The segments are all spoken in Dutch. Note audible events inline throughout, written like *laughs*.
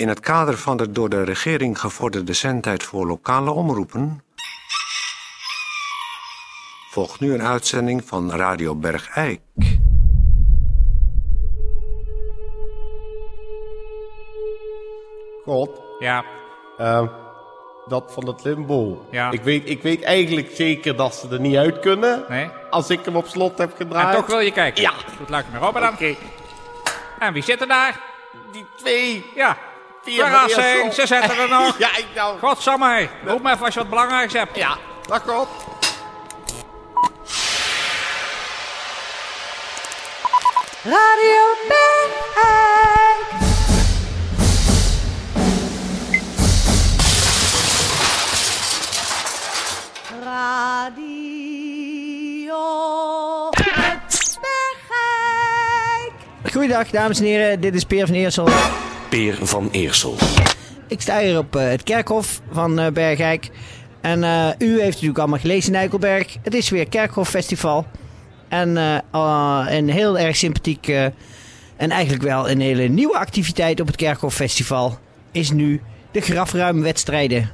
In het kader van de door de regering gevorderde zendtijd voor lokale omroepen... volgt nu een uitzending van Radio Bergijk. God, Ja, ehm, dat van het limbo. Ja. Ik, weet, ik weet eigenlijk zeker dat ze er niet uit kunnen. nee. Als ik hem op slot heb gedraaid. En toch wil je kijken? Ja. Goed, laat ik maar open dan. Oké, En wie zit er daar? die twee. Ja. Vier Verrassing, ze op. zetten er nog. *laughs* Ja, ik nou. Godsamme, roep me even als je wat belangrijks hebt. Ja, dag God. Radio Bergijk. Radio Bergijk. Goeiedag, dames en heren. Dit is Peer van Eersel. Peer van Eersel. Ik sta hier op eh, het kerkhof van eh, Bergijk. En eh, u heeft natuurlijk allemaal gelezen in Eikelberg. Het is weer Kerkhoffestival. En een heel erg sympathiek en eigenlijk wel een hele nieuwe activiteit op het Kerkhoffestival is nu de grafruimwedstrijden.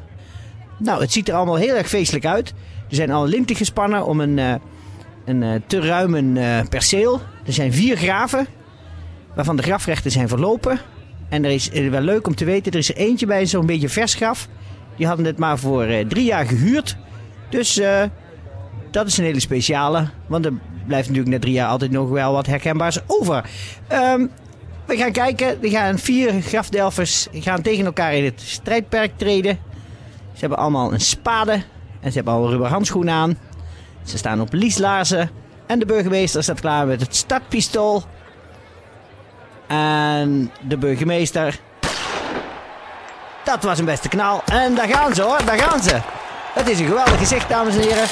Nou, het ziet er allemaal heel erg feestelijk uit. Er zijn al linten gespannen om een, een te ruim eh, perceel. Er zijn vier graven, waarvan de grafrechten zijn verlopen. En er is wel leuk om te weten, er is er eentje bij zo'n beetje vers graf. Die hadden het maar voor eh, drie jaar gehuurd. Dus eh, dat is een hele speciale. Want er blijft natuurlijk na drie jaar altijd nog wel wat herkenbaars over. Ehm, we gaan kijken. Er gaan vier grafdelvers gaan tegen elkaar in het strijdperk treden. Ze hebben allemaal een spade. En ze hebben al rubber handschoenen aan. Ze staan op lieslaarzen. En de burgemeester staat klaar met het startpistool. En de burgemeester. Dat was een beste knal. En daar gaan ze hoor, daar gaan ze. Het is een geweldig gezicht, dames en heren.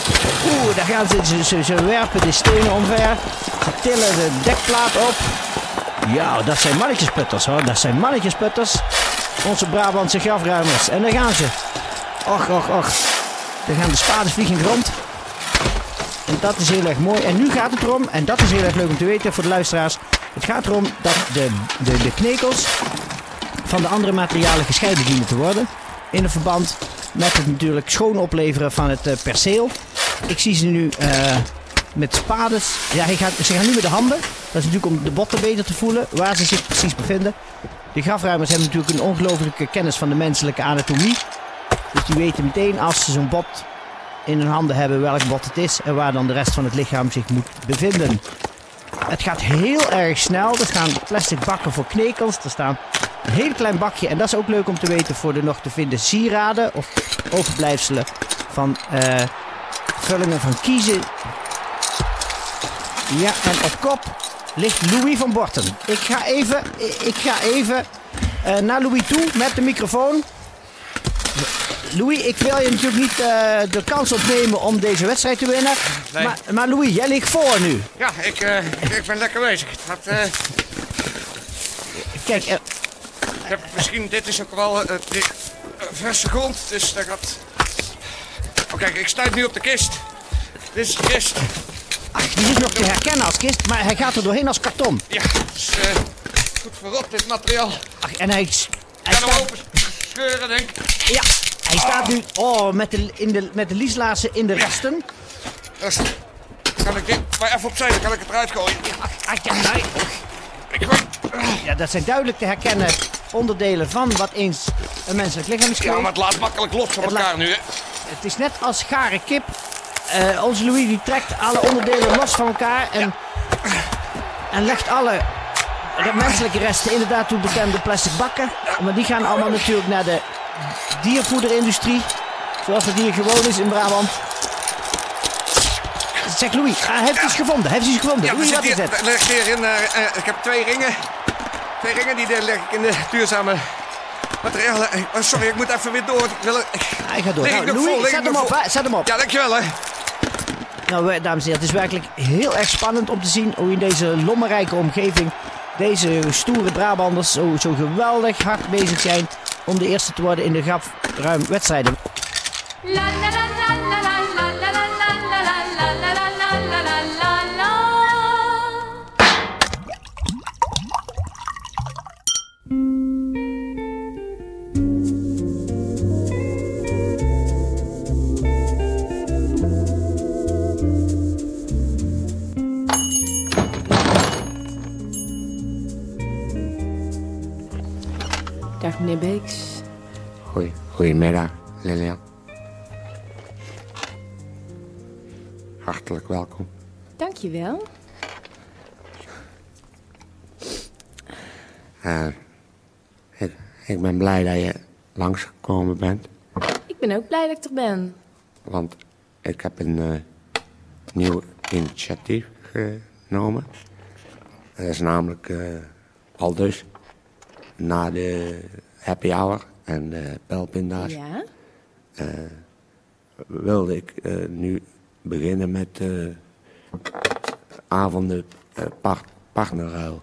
Oeh, daar gaan ze. Ze, werpen de stenen omver. Ze tillen de dekplaat op. Ja, dat zijn mannetjesputters hoor. Dat zijn mannetjesputters. Onze Brabantse grafruimers. En daar gaan ze. Och, och, och. Daar gaan de spades vliegen rond. En dat is heel erg mooi. En nu gaat het erom, en dat is heel erg leuk om te weten voor de luisteraars. Het gaat erom dat de, de, de knekels van de andere materialen gescheiden dienen te worden. In een verband met het natuurlijk schoon opleveren van het eh, perceel. Ik zie ze nu eh, met spades. Ja, ze gaan nu met de handen. Dat is natuurlijk om de botten beter te voelen waar ze zich precies bevinden. De grafruimers hebben natuurlijk een ongelooflijke kennis van de menselijke anatomie. Dus die weten meteen als ze zo'n bot in hun handen hebben welk bot het is en waar dan de rest van het lichaam zich moet bevinden. Het gaat heel erg snel. Er staan plastic bakken voor knekels. Er staan een heel klein bakje. En dat is ook leuk om te weten voor de nog te vinden sieraden of overblijfselen van eh, vullingen van kiezen. Ja, en op kop ligt Louis van Borten. Ik ga even, ik ga even eh, naar Louis toe met de microfoon. Louis, ik wil je natuurlijk niet eh, de kans ontnemen om deze wedstrijd te winnen. Nee. Maar, maar Louis, jij ligt voor nu. Ja, ik, eh, ik, ben lekker bezig. Dat, eh, Kijk, ik heb, misschien, dit is ook wel dit, verse grond, dus dat gaat... Oh, kijk, ik sta nu op de kist. Dit is de kist. ach, die is nog te herkennen als kist, maar hij gaat er doorheen als karton. Ja, dus, eh, goed verrot, dit materiaal. Ach, en hij, kan hem open scheuren, denk ik. ja, hij staat nu oh, met, de, in de, met de lieslaarzen in de resten. Dus, kan ik dit maar even opzij, dan kan ik het eruit gooien. Ja, nee. Ik gooi... ja, dat zijn duidelijk te herkennen onderdelen van wat eens een menselijk lichaam is Ja, maar het laat makkelijk los van Het elkaar nu, hè. Het is net als gare kip. Eh, onze Louis die trekt alle onderdelen los van elkaar en, en legt alle menselijke resten in de daartoe bekende plastic bakken. Maar die gaan allemaal natuurlijk naar de diervoederindustrie. Zoals dat hier gewoon is in Brabant. Zeg Louis, ah, hij heeft iets gevonden. Hij heeft iets gevonden. Ja, Louis, wat is hier, het? leg ik hierin, eh, eh, ik heb twee ringen. Twee ringen, die leg ik in de duurzame materialen. Eh, oh, sorry, ik moet even weer door. Ik wil, ik, Hij gaat door. Nou, Louis, vol, zet hem op. hè, Zet hem op. Ja, dankjewel, hè. Nou, eh, dames en heren, het is werkelijk heel erg spannend om te zien hoe in deze lommerrijke omgeving deze stoere Brabanders zo, zo geweldig hard bezig zijn om de eerste te worden in de la la goedemiddag, Lilian. Hartelijk welkom. Dankjewel. Eh, ik, ik ben blij dat je langsgekomen bent. Ik ben ook blij dat ik er ben. Want ik heb een eh, nieuw initiatief genomen. Dat is namelijk eh, al dus na de happy hour en de pijlpinda's Ja? wilde ik eh, nu beginnen met eh, avonden eh, par partnerruil.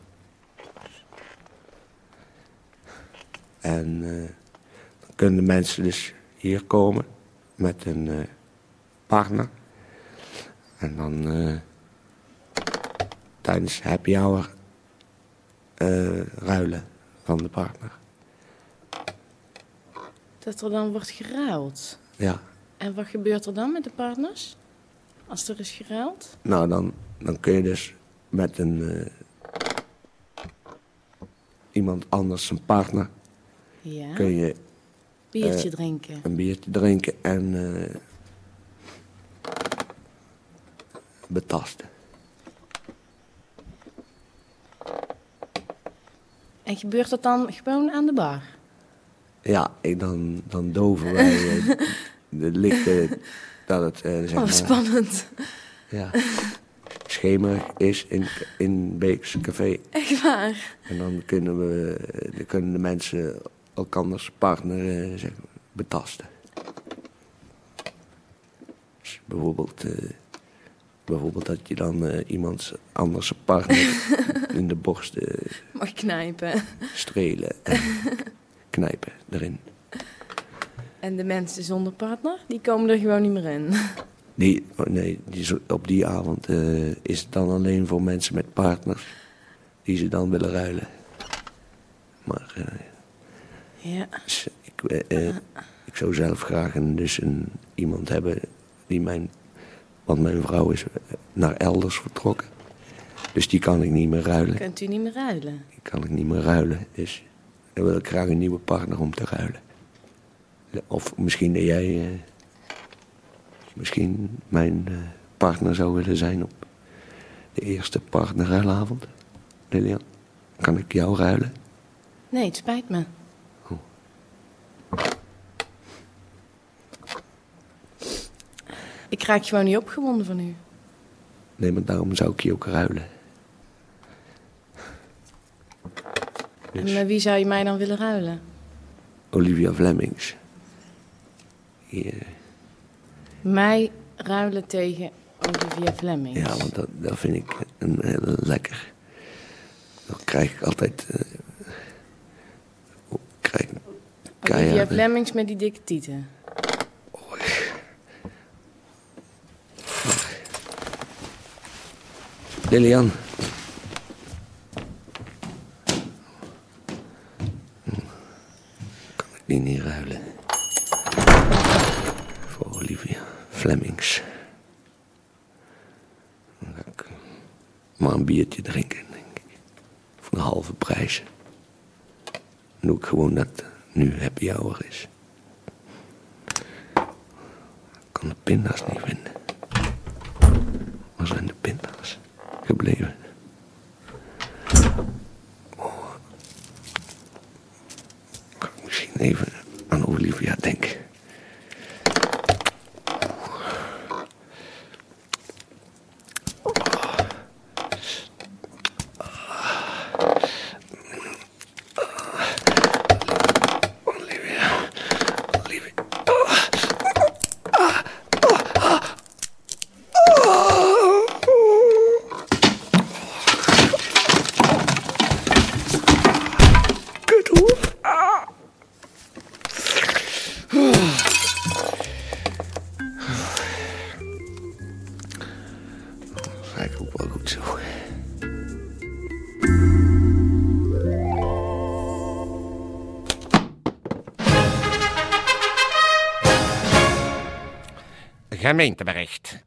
En eh, dan kunnen mensen dus hier komen met een eh, partner. En dan eh, tijdens happy hour eh, ruilen van de partner. Dat er dan wordt geruild. Ja, En wat gebeurt er dan met de partners? Als er is geruild? nou dan, dan kun je dus met een eh, iemand anders, een partner, Ja. kun je Biertje eh, drinken. een biertje drinken en eh, betasten. En gebeurt dat dan gewoon aan de bar? Ja, ik, dan, dan doven wij eh, *laughs* de lichten dat het eh, zeg Oh, maar, spannend. ja, schemerig is in, in Beeks Café. Echt waar. En dan kunnen, we, dan kunnen de mensen elkanders partner eh, zeg, betasten. Dus bijvoorbeeld, eh, bijvoorbeeld dat je dan eh, iemands anders partner *laughs* in de borst eh, Mag knijpen. strelen en knijpen erin. En de mensen zonder partner, die komen er gewoon niet meer in. *laughs* Die, oh nee, op die avond eh, is het dan alleen voor mensen met partners die ze dan willen ruilen. Maar eh, Ja. Dus ik, eh, ik zou zelf graag een, dus een, iemand hebben die mijn... Want mijn vrouw is naar elders vertrokken. Dus die kan ik niet meer ruilen. Kunt u niet meer ruilen? Die kan ik niet meer ruilen. Dus dan wil ik graag een nieuwe partner om te ruilen. Of misschien dat jij... eh, misschien mijn eh, partner zou willen zijn op de eerste partnerruilavond. Lilian, kan ik jou ruilen? Nee, het spijt me. Ik raak gewoon niet opgewonden van u. Nee, maar daarom zou ik je ook ruilen. En met wie zou je mij dan willen ruilen? Olivia Flemings. Hier, Mij ruilen tegen Olivia Fleming. ja, want dat, dat vind ik een heel lekker. Dan krijg ik altijd... eh, krijg, Olivia Flemings met die dikke tieten. Lilian. Die niet ruilen? Voor Olivia Flemings. Maar een biertje drinken. Voor een halve prijs. Dan doe ik gewoon dat nu happy hour is. Ik kan de pinda's niet vinden. Waar zijn de pinda's gebleven? Oh. Kan ik misschien even aan Olivia denken? Gemeentebericht.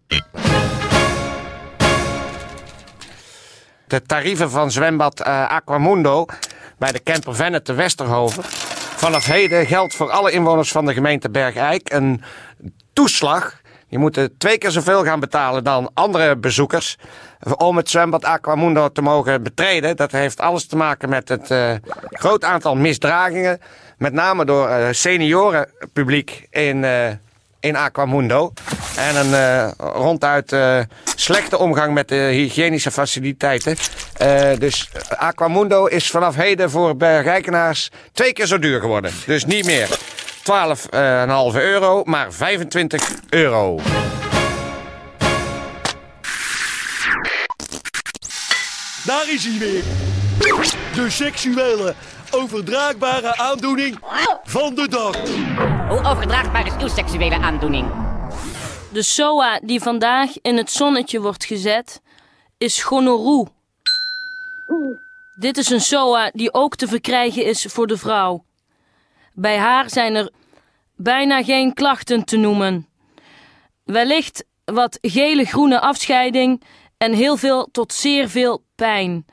De tarieven van zwembad eh, Aquamundo bij de camper Venne te Westerhoven Vanaf heden geldt voor alle inwoners van de gemeente Bergijk een toeslag. Die moeten twee keer zoveel gaan betalen dan andere bezoekers. Om het zwembad Aquamundo te mogen betreden. Dat heeft alles te maken met het eh, groot aantal misdragingen. Met name door eh, seniorenpubliek in, in Aquamundo. En een eh, ronduit eh, slechte omgang met de hygiënische faciliteiten. Eh, dus Aquamundo is vanaf heden voor bergrijkenaars twee keer zo duur geworden. Dus niet meer 12,5 euro, maar 25 euro. Daar is hij weer. De seksuele overdraagbare aandoening van de dag. Hoe overdraagbaar is uw seksuele aandoening? De SOA die vandaag in het zonnetje wordt gezet, is gonorroe. Dit is een SOA die ook te verkrijgen is voor de vrouw. Bij haar zijn er bijna geen klachten te noemen. Wellicht wat gele-groene afscheiding en heel veel tot zeer veel pijn.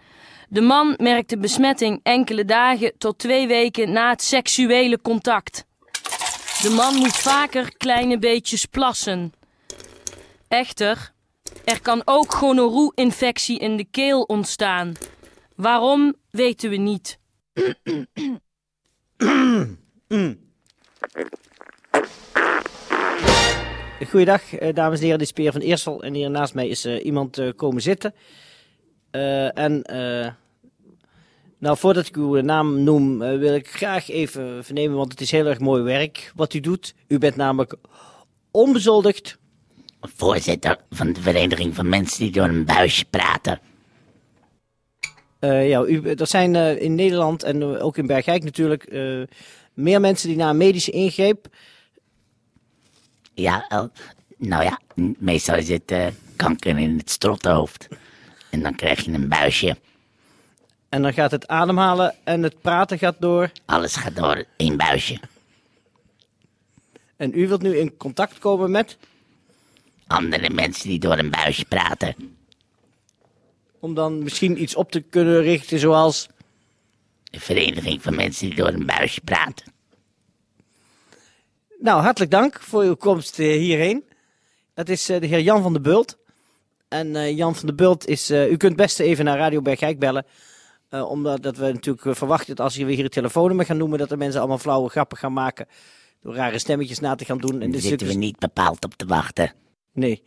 De man merkt de besmetting enkele dagen tot twee weken na het seksuele contact. De man moet vaker kleine beetjes plassen. Echter, er kan ook gonorroe-infectie in de keel ontstaan. Waarom weten we niet. Goeiedag, eh, dames en heren. Dit is Peer van Eersel. En hier naast mij is eh, iemand eh, komen zitten. En, nou, voordat ik uw naam noem, wil ik graag even vernemen, want het is heel erg mooi werk wat u doet. U bent namelijk onbezoldigd. Voorzitter van de Vereniging van Mensen die door een buisje praten. Eh, ja, u, er zijn eh, in Nederland en ook in Bergijk natuurlijk eh, meer mensen die na een medische ingreep. Ja, nou ja, meestal is het kanker in het strottenhoofd. En dan krijg je een buisje. En dan gaat het ademhalen en het praten gaat door. Alles gaat door één buisje. En u wilt nu in contact komen met, Andere mensen die door een buisje praten. om dan misschien iets op te kunnen richten zoals... De Vereniging van Mensen die door een buisje praten. Nou, hartelijk dank voor uw komst eh, hierheen. Dat is eh, de heer Jan van der Bult. En eh, Jan van der Bult is... u kunt best even naar Radio Bergijk bellen. Omdat dat we natuurlijk verwachten dat als je weer hier het telefoonnummer gaan noemen... dat de mensen allemaal flauwe grappen gaan maken. Door rare stemmetjes na te gaan doen. En Daar is zitten we dus- niet bepaald op te wachten. Nee.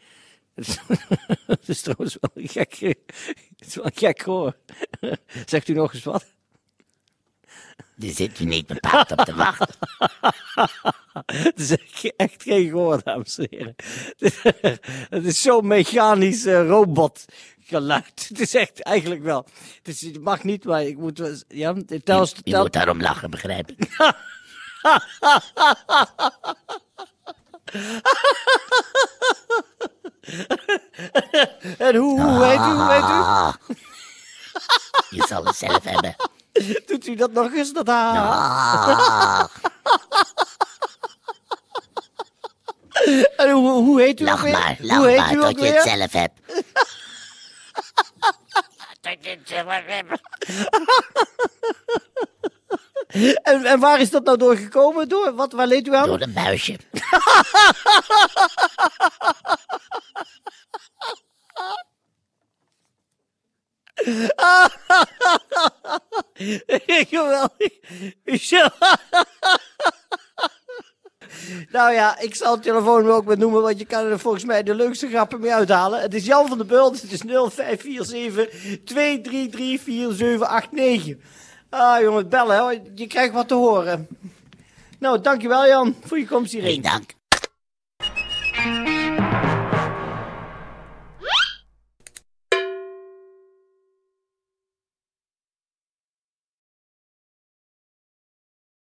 *laughs* Het is trouwens wel een gek, het is wel gek hoor. *laughs* Zegt u nog eens wat? Daar zitten we niet bepaald op te wachten. *laughs* Het is echt, geen gehoor, dames en heren. Het is zo'n mechanisch eh, robotgeluid. Het is echt eigenlijk wel. Het, is, het mag niet, maar ik moet wel Ja, tel eens. Je moet daarom lachen, begrijp ik. *laughs* en hoe, hoe heet u? Hoe heet u? Ah. Je zal het zelf hebben. *laughs* Doet u dat nog eens? Dat ha. Ah. *laughs* En hoe, hoe heet u ook Lach weer? maar, lach hoe heet maar u ook tot je weer? het zelf hebt. Tot je het zelf hebt. *laughs* En, en waar is dat nou door gekomen? Door, wat, waar leed u aan? Door een. Geweldig. *laughs* Michel. *laughs* nou ja, ik zal het telefoonnummer ook maar noemen, want je kan er volgens mij de leukste grappen mee uithalen. Het is Jan van der Bult, het is 0547 233 4789. Ah jongen, bellen hoor, je krijgt wat te horen. Nou, dankjewel Jan, voor je komst hierheen. Dank.